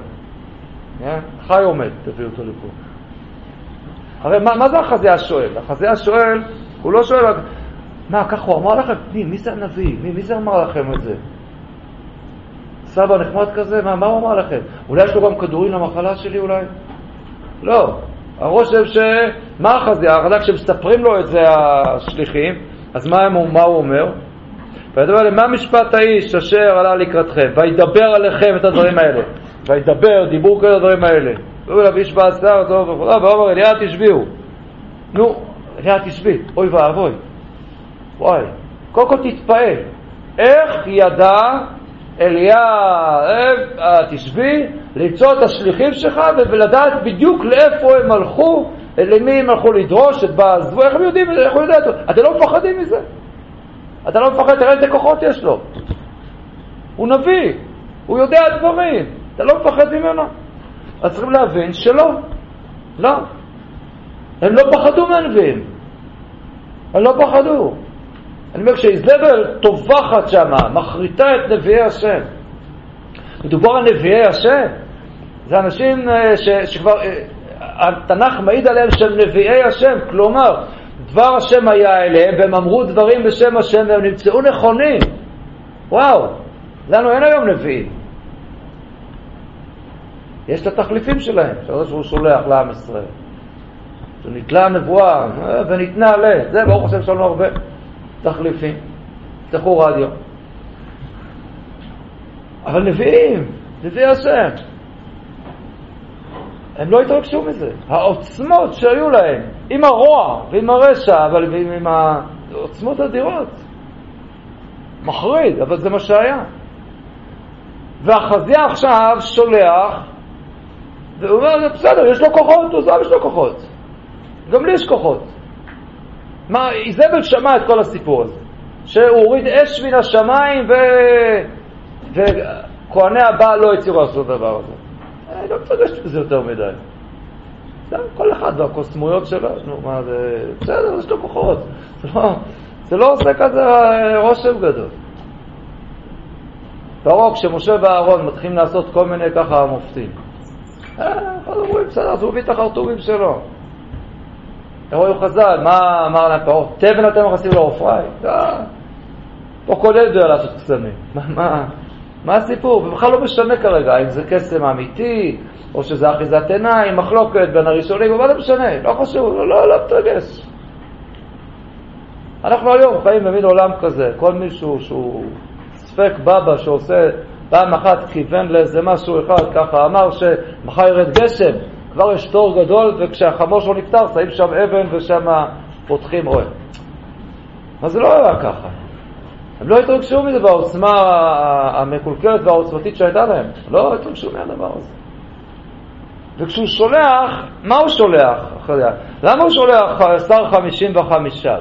כן? חי עומד, תביא אותו לפה. הרי מה, מה זה החזה השואל? החזה השואל, הוא לא שואל, מה, ככה הוא אמר לכם? מי, מי זה הנביא? מי, מי זה אמר לכם את זה? סבא נחמד כזה? מה, מה הוא אמר לכם? אולי יש לו גם כדורים למחלה שלי אולי? לא. הרושם ש... מה החזה? החזה כשמספרים לו את זה השליחים, אז מה, הם, מה הוא אומר? וידבר עליהם, מה משפט האיש אשר עלה לקראתכם? וידבר עליכם את הדברים האלה. וידבר, דיבור כל הדברים האלה. והוא אליו איש בעשר, טוב וכו', ואומר אליה תשביעו. נו, אליה תשבי, אוי ואבוי. וואי, קודם כל תתפעל. איך ידע אליה, אה, תשבי, למצוא את השליחים שלך ולדעת בדיוק לאיפה הם הלכו, למי הם הלכו לדרוש, את בעזבו, איך הם יודעים, איך הוא יודע? אתם לא מפחדים מזה? אתה לא מפחד, תראה איזה כוחות יש לו. הוא נביא, הוא יודע דברים, אתה לא מפחד ממנו. אז צריכים להבין שלא, לא. הם לא פחדו מהנביאים, הם לא פחדו. אני אומר, כשאיזבל טובחת שם, מחריטה את נביאי השם, מדובר על נביאי השם, זה אנשים אה, ש, שכבר, אה, התנ"ך מעיד עליהם שהם נביאי השם, כלומר, דבר השם היה אליהם, והם אמרו דברים בשם השם, והם נמצאו נכונים. וואו, לנו אין היום נביאים. יש את התחליפים שלהם, שהוא שולח לעם ישראל. שנתלה הנבואה אה, וניתנה ל... זה, ברוך השם, יש לנו הרבה תחליפים. תפתחו רדיו. אבל נביאים, נביאי השם. הם לא התרגשו מזה. העוצמות שהיו להם, עם הרוע ועם הרשע, אבל עם העוצמות אדירות. מחריד, אבל זה מה שהיה. והחזייה עכשיו שולח, והוא אומר, בסדר, יש לו כוחות, הוא זו, יש לו כוחות. גם לי יש כוחות. מה, איזבל שמע את כל הסיפור הזה, שהוא הוריד אש מן השמיים ו... וכהני הבעל לא הצליחו לעשות את הדבר הזה. אני לא מתרגשת בזה יותר מדי. כל אחד והקוסמויות שלו, נו מה זה, בסדר, יש לו כוחות. זה לא, זה לא עושה כזה רושם גדול. פרעה, כשמשה ואהרון מתחילים לעשות כל מיני ככה מופתים. אה, אומרים, בסדר, אז הוא מביא את החרטומים שלו. רואים חז"ל, מה אמר להם פרעה? תבן אתם מכניסים לעופרי? אה, פה כל ילד יודע לעשות קסמים. מה, מה הסיפור? ובכלל לא משנה כרגע אם זה קסם אמיתי, או שזה אחיזת עיניים, מחלוקת בין הראשונים, אבל לא משנה, לא חשוב, לא, לא, לא מתרגש. אנחנו היום חיים במין עולם כזה, כל מישהו שהוא ספק בבא שעושה פעם אחת כיוון לאיזה משהו אחד, ככה אמר שמחר ירד גשם, כבר יש תור גדול, וכשהחמור שלו נפטר, שמים שם אבן ושם פותחים אוהל. אבל זה לא היה ככה. הם לא התרגשו מזה בעוצמה המקולקלת והעוצמתית שהייתה להם. לא התרגשו מהדבר הזה. וכשהוא שולח, מה הוא שולח? למה הוא שולח שר חמישים וחמישה?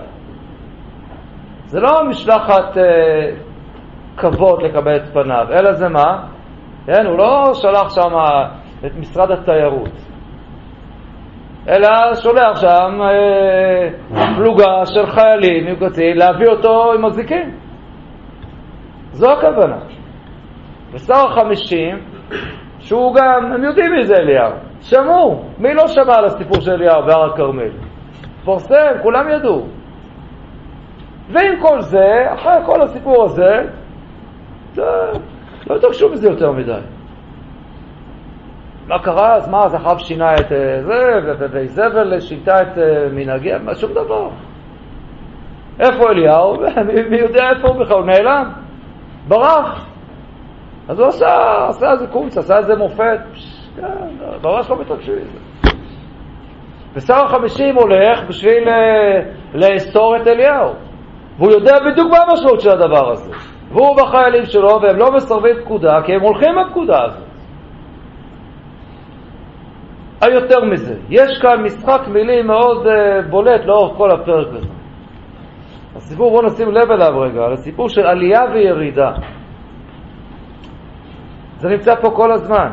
זה לא משלחת אה, כבוד לקבל את פניו, אלא זה מה? כן, הוא לא שלח שם את משרד התיירות, אלא שולח שם אה, פלוגה של חיילים יוקצים להביא אותו עם הזיקים. זו הכוונה. ושר החמישים, שהוא גם, הם יודעים מי זה אליהו, שמעו. מי לא שמע על הסיפור של אליהו בהר הכרמל? פורסם, כולם ידעו. ועם כל זה, אחרי כל הסיפור הזה, זה, לא התרגשו מזה יותר מדי. מה קרה? אז מה, אז אחאב שינה את אה, זה, ואיזבל שינתה את אה, מנהגי, שום דבר. איפה אליהו? מי יודע איפה הוא בכלל? הוא נעלם, ברח. אז הוא עשה, עשה איזה קורס, עשה איזה מופת, כן, ממש לא מתרגשים מזה. ושר החמישים הולך בשביל אה, לאסור את אליהו. והוא יודע בדיוק מה המשמעות של הדבר הזה. והוא בחיילים שלו, והם לא מסרבים פקודה, כי הם הולכים בפקודה הזאת. היותר מזה, יש כאן משחק מילים מאוד uh, בולט לאורך כל הפרק הזה. הסיפור, בואו נשים לב אליו רגע, על הסיפור של עלייה וירידה. זה נמצא פה כל הזמן.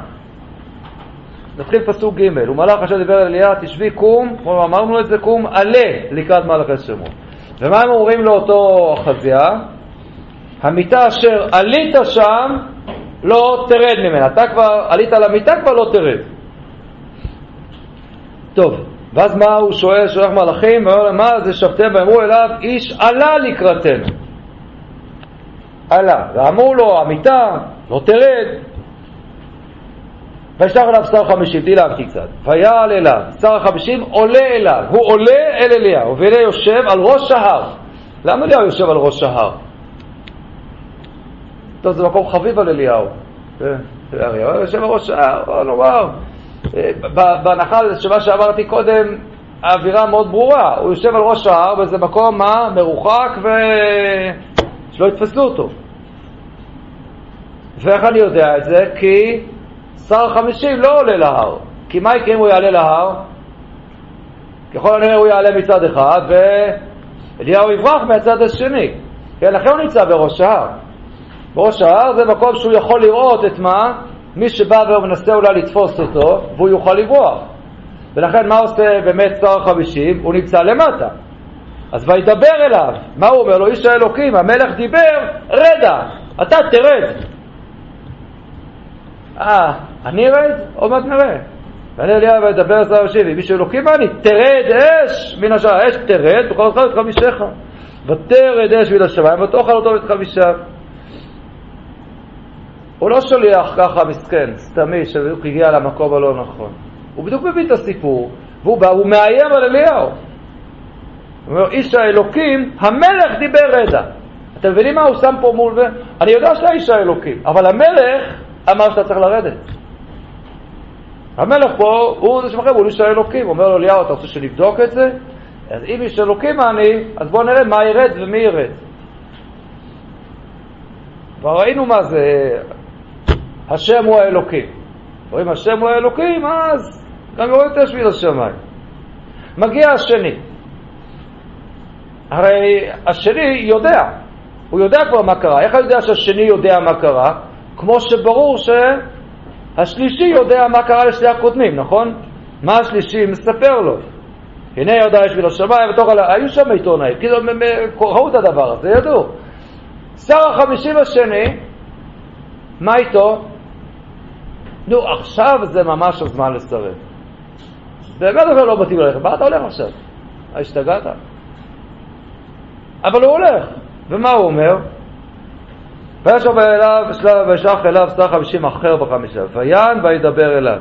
נתחיל פסוק ג' ומלאך אשר דיבר אל אליה, תשבי קום, כמו אמרנו את זה, קום עלה לקראת מלאכי שמות. ומה הם אומרים לאותו אחזיה? המיטה אשר עלית שם, לא תרד ממנה. אתה כבר עלית למיטה, כבר לא תרד. טוב, ואז מה הוא שואל, שולח מלאכים, ואומר להם, מה זה שבתם? ואמרו אליו, איש עלה לקראתנו. עלה. ואמרו לו, המיטה, לא תרד. וישלח אליו שר חמישים, דילגתי קצת. ויעל אליו, שר החמישים עולה אליו, הוא עולה אל אליהו, ואליה יושב על ראש ההר. למה אליהו יושב על ראש ההר? טוב, זה מקום חביב על אליהו. אליהו יושב על ראש ההר, נאמר. בהנחה שמה שאמרתי קודם, האווירה מאוד ברורה. הוא יושב על ראש ההר באיזה מקום, מה? מרוחק ושלא יתפסו אותו. ואיך אני יודע את זה? כי שר החמישים לא עולה להר. כי מה יקרה אם הוא יעלה להר? ככל הנראה הוא יעלה מצד אחד ואליהו יברח מהצד השני. כן, לכן הוא נמצא בראש ההר. בראש ההר זה מקום שהוא יכול לראות את מה? מי שבא ומנסה אולי לתפוס אותו, והוא יוכל לברוח. ולכן מה עושה באמת שר החמישים? הוא נמצא למטה. אז וידבר אליו, מה הוא אומר לו? איש האלוקים, המלך דיבר, רדע, אתה תרד. אה, אני ארד? עוד מעט נראה. ואני אליהו וידבר אל שר אם איש אלוקים אני, תרד אש מן השער, אש תרד, תאכל אותך ואת חמישך. ותרד אש מן השמיים ותאכל אותו ואת חמישיו. הוא לא שליח ככה מסכן, סתמי, שבדיוק הגיע למקום הלא נכון. הוא בדיוק מבין את הסיפור, והוא בא, הוא מאיים על אליהו. הוא אומר, איש האלוקים, המלך דיבר רדע. אתם מבינים מה הוא שם פה מול זה? אני יודע שאתה איש האלוקים, אבל המלך אמר שאתה צריך לרדת. המלך פה, הוא זה שמחייב, הוא איש האלוקים. אומר לו, אליהו, אתה רוצה שנבדוק את זה? אז אם איש אלוקים אני, אז בואו נראה מה ירד ומי ירד. כבר ראינו מה זה השם הוא האלוקים. רואים השם הוא האלוקים, אז גם יורד את השביל השמיים. מגיע השני. הרי השני יודע, הוא יודע כבר מה קרה. איך אני יודע שהשני יודע מה קרה? כמו שברור שהשלישי יודע מה קרה לשני הקודמים, נכון? מה השלישי מספר לו? הנה ירדה יש מן השמיים, ותוך על... היו שם עיתונאים, כאילו הם ראו את הדבר הזה, ידעו. שר החמישים השני, מה איתו? נו, עכשיו זה ממש הזמן לסרב. באמת אבל לא מתאים ללכת, מה אתה הולך עכשיו? השתגעת? אבל הוא הולך, ומה הוא אומר? וישב אליו, וישלח אליו שר חמישים אחר בחמישה, ויען וידבר אליו.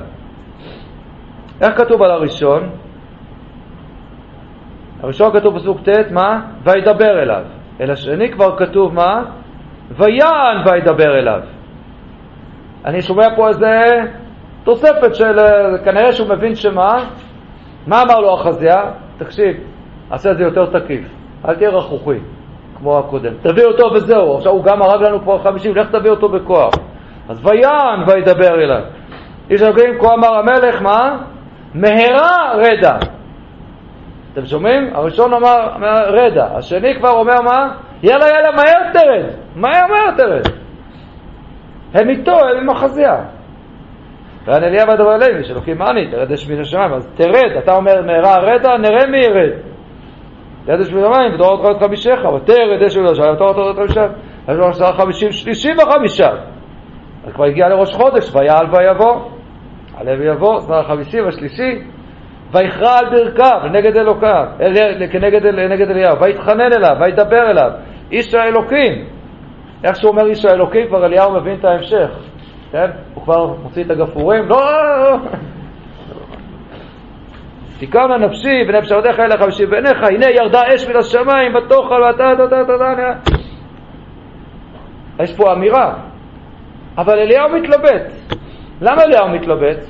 איך כתוב על הראשון? הראשון כתוב פסוק ט', מה? וידבר אליו. אל השני כבר כתוב מה? ויען וידבר אליו. אני שומע פה איזה תוספת של, כנראה שהוא מבין שמה? מה אמר לו החזייה? תקשיב, עשה את זה יותר תקיף, אל תהיה רכרוכי, כמו הקודם. תביא אותו וזהו, עכשיו הוא גם הרג לנו כבר חמישים, לך תביא אותו בכוח. אז ויען וידבר אליו. איש אלוקים כה אמר המלך, מה? מהרה רדה. אתם שומעים? הראשון אמר רדה, השני כבר אומר מה? יאללה יאללה מהר תרד, מהר מהר תרד. הם איתו, הם עם החזייה. ואני אליה ודבר אלינו, שאלוקים מה אני, תרד אש מן השמיים, אז תרד, אתה אומר מהרה רדה, נראה מי ירד. תרד אש מן המים, ותור אותך את חמישך, ותרד אש מן השמיים, ותור אותך את חמישך. יש לו עשרה חמישים, שלישים וחמישה. אז כבר הגיע לראש חודש, ויעל ויבוא. עלה ויבוא, עשרה חמישים, השלישי. ויכרע על ברכיו נגד אלוקיו, כנגד נגד אליהו, ויתחנן אליו, וידבר אליו, איש האלוקים. איך שהוא אומר איש האלוקים, כבר אליהו מבין את ההמשך, כן? הוא כבר מוציא את הגפרורים, לא. תיקרנה נפשי ונפש עבדיך אליך ושי בעיניך, הנה ירדה אש מן השמיים ותאכל ואתה אתה אתה אתה יש פה אמירה, אבל אליהו מתלבט. למה אליהו מתלבט?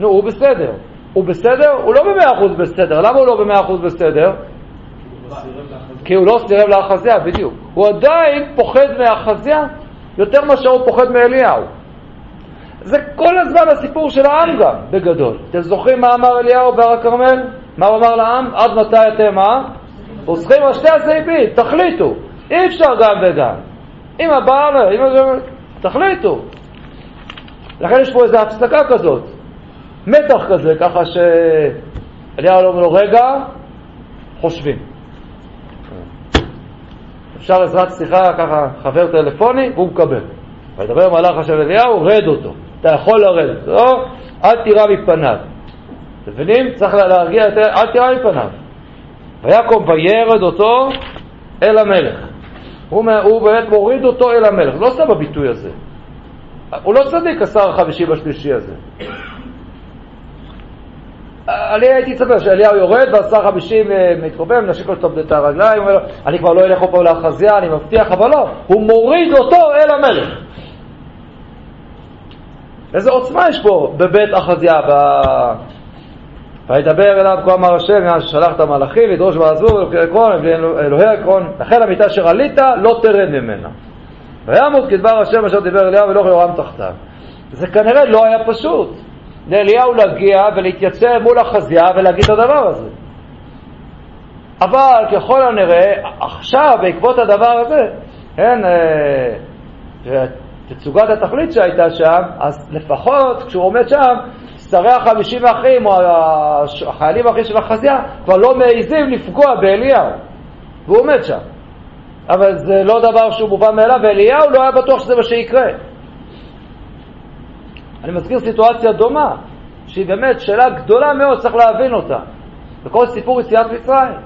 נו, הוא בסדר. הוא בסדר? הוא לא במאה אחוז בסדר. למה הוא לא במאה אחוז בסדר? כי הוא לא סירב לאחזיה, בדיוק. הוא עדיין פוחד מאחזיה יותר מאשר הוא פוחד מאליהו. זה כל הזמן הסיפור של העם גם, בגדול. אתם זוכרים מה אמר אליהו בהר הכרמל? מה הוא אמר לעם? עד מתי אתם, מה? פוסחים על שתי הסעיפים, תחליטו. אי אפשר גם וגם. אם הבעל, אם... תחליטו. לכן יש פה איזו הפסקה כזאת. מתח כזה, ככה שאליהו אומר לו, רגע, חושבים. אפשר עזרת שיחה, ככה חבר טלפוני, הוא מקבל. וידבר מלאך השם אליהו, רד אותו. אתה יכול לרדת, לא? אל תירא מפניו. אתם מבינים? צריך להרגיע יותר, אל תירא מפניו. ויקום וירד אותו אל המלך. הוא, הוא באמת מוריד אותו אל המלך, לא סתם הביטוי הזה. הוא לא צדיק, השר החמישי בשלישי הזה. אני הייתי מצפה שאליהו יורד והשר חמישים אה, מתקומם, מנשק לו את הרגליים, אומר לו, אני כבר לא אלך פה לאחזיה, אני מבטיח, אבל לא, הוא מוריד אותו אל המלך. איזה עוצמה יש פה בבית אחזיה, ב... וידבר אליו כה אמר השם, יען ששלח את המלאכים, לדרוש ועזור, אלוקי עקרון, אלוהי עקרון, לכן המיטה אשר עלית, לא תרד ממנה. וימות כדבר השם אשר דיבר אליהו ולא יורם תחתיו. זה כנראה לא היה פשוט לאליהו להגיע ולהתייצב מול החזייה ולהגיד את הדבר הזה. אבל ככל הנראה, עכשיו, בעקבות הדבר הזה, כן, אה, תצוגת התכלית שהייתה שם, אז לפחות כשהוא עומד שם, שרי החמישים האחרים או החיילים האחרים של החזייה כבר לא מעיזים לפגוע באליהו, והוא עומד שם. אבל זה לא דבר שהוא מובן מאליו, ואליהו לא היה בטוח שזה מה שיקרה. אני מזכיר סיטואציה דומה, שהיא באמת שאלה גדולה מאוד, צריך להבין אותה. בכל סיפור יציאת מצרים.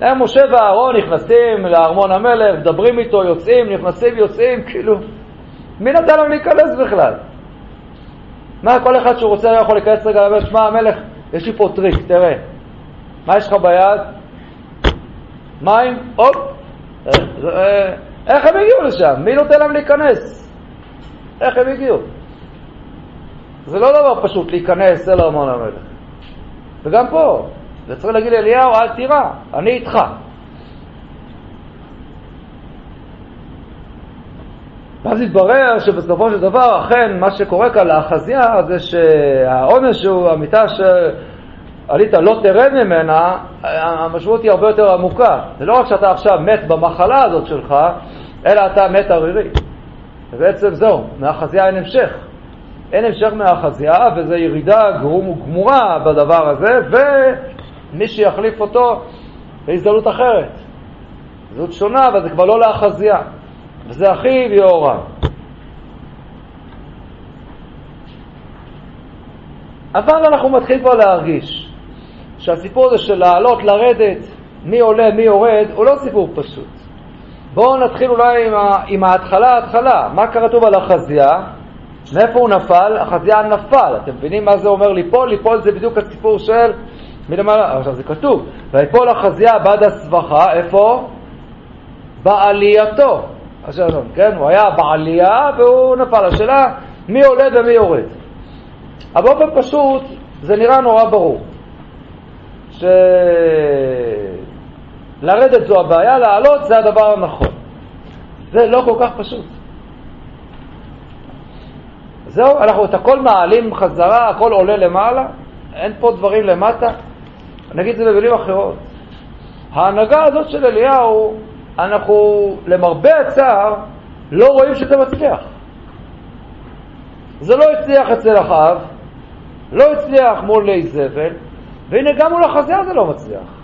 הם משה ואהרון נכנסים לארמון המלך, מדברים איתו, יוצאים, נכנסים, יוצאים, כאילו, מי נתן להם להיכנס בכלל? מה, כל אחד שהוא רוצה יכול להיכנס רגע למלך, שמע המלך, יש לי פה טריק, תראה. מה יש לך ביד? מים? הופ. אה, איך הם הגיעו לשם? מי נותן להם להיכנס? איך הם הגיעו? זה לא דבר פשוט להיכנס אל ארמון המלך. וגם פה, זה צריך להגיד לאליהו, אל תירא, אני איתך. ואז התברר שבסופו של דבר, אכן, מה שקורה כאן לאחזיה זה שהעונש הוא, המיטה שעלית לא תרד ממנה, המשמעות היא הרבה יותר עמוקה. זה לא רק שאתה עכשיו מת במחלה הזאת שלך, אלא אתה מת ערירי. ובעצם זהו, מהחזייה אין המשך. אין המשך מהחזייה, וזו ירידה גמורה בדבר הזה, ומי שיחליף אותו בהזדמנות אחרת. זאת שונה, אבל זה כבר לא לאחזייה. וזה אחיו יהורם. אבל אנחנו מתחילים כבר להרגיש שהסיפור הזה של לעלות, לרדת, מי עולה, מי יורד, הוא לא סיפור פשוט. בואו נתחיל אולי עם, ה, עם ההתחלה, ההתחלה. מה כתוב על החזייה? מאיפה הוא נפל? החזייה נפל. אתם מבינים מה זה אומר ליפול? ליפול זה בדיוק הסיפור של מלמעלה. עכשיו זה כתוב, ויפול החזייה בעד הסבכה, איפה? בעלייתו. השלום, כן? הוא היה בעלייה והוא נפל. השאלה מי עולה ומי יורד. אבל באופן פשוט זה נראה נורא ברור. שלרדת זו הבעיה, לעלות זה הדבר הנכון. זה לא כל כך פשוט. זהו, אנחנו את הכל מעלים חזרה, הכל עולה למעלה, אין פה דברים למטה. נגיד זה במילים אחרות. ההנהגה הזאת של אליהו אנחנו, למרבה הצער, לא רואים שזה מצליח. זה לא הצליח אצל אחאב, לא הצליח מול לי זבל, והנה גם מול החזייה זה לא מצליח.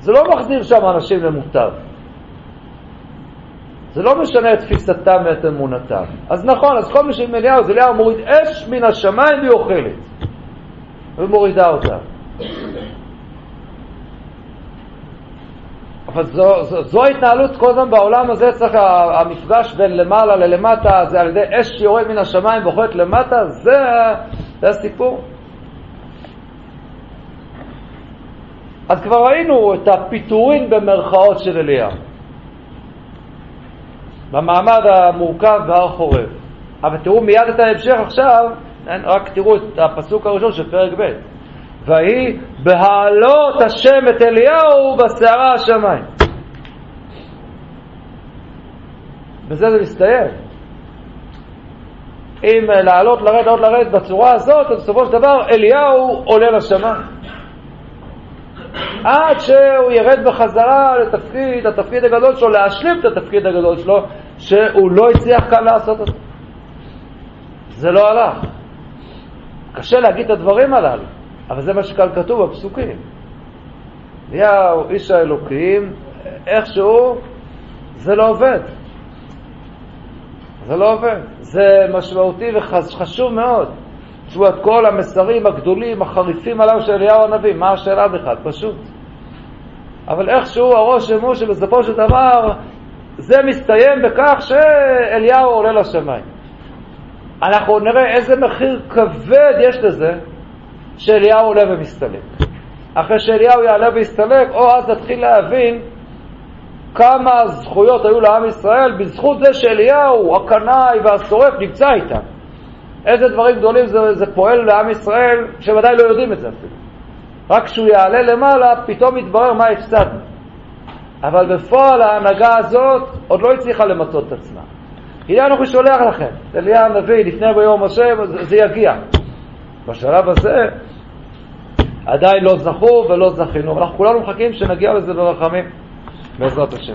זה לא מחזיר שם אנשים למוטב. זה לא משנה את תפיסתם ואת אמונתם. אז נכון, אז כל מי שעם אליהו, אז אליהו מוריד אש מן השמיים והיא אוכלת. ומורידה אותה. אבל זו, זו, זו ההתנהלות כל הזמן בעולם הזה, צריך המפגש בין למעלה ללמטה, זה על ידי אש שיורד מן השמיים ואוכלת למטה, זה, זה הסיפור. אז כבר ראינו את הפיטורין במרכאות של אליהו, במעמד המורכב בהר חורב. אבל תראו מיד את ההמשך עכשיו, רק תראו את הפסוק הראשון של פרק ב'. ויהי בהעלות השם את אליהו בסערה השמיים. בזה זה מסתיים. אם לעלות, לרדת, לעלות, לרדת בצורה הזאת, אז בסופו של דבר אליהו עולה לשמיים. עד שהוא ירד בחזרה לתפקיד, התפקיד הגדול שלו, להשלים את התפקיד הגדול שלו, שהוא לא הצליח כאן לעשות אותו. זה לא הלך. קשה להגיד את הדברים הללו. אבל זה מה שכאן כתוב בפסוקים. אליהו, איש האלוקים, איכשהו זה לא עובד. זה לא עובד. זה משמעותי וחשוב מאוד. תשמעו את כל המסרים הגדולים, החריפים עליו של אליהו הנביא, מה השאלה בכלל? פשוט. אבל איכשהו הרושם הוא שבסופו של דבר זה מסתיים בכך שאליהו עולה לשמיים. אנחנו נראה איזה מחיר כבד יש לזה שאליהו עולה ומסתלק. אחרי שאליהו יעלה ויסתלק, או אז נתחיל להבין כמה זכויות היו לעם ישראל בזכות זה שאליהו, הקנאי והשורף, נמצא איתם. איזה דברים גדולים זה, זה פועל לעם ישראל, שוודאי לא יודעים את זה אפילו. רק כשהוא יעלה למעלה, פתאום יתברר מה הפסדנו. אבל בפועל ההנהגה הזאת עוד לא הצליחה למצות את עצמה. הנה אנחנו שולח לכם, אליה הנביא, לפני ביום השם, זה, זה יגיע. בשלב הזה עדיין לא זכו ולא זכינו, אנחנו כולנו מחכים שנגיע לזה ברחמים, בעזרת השם.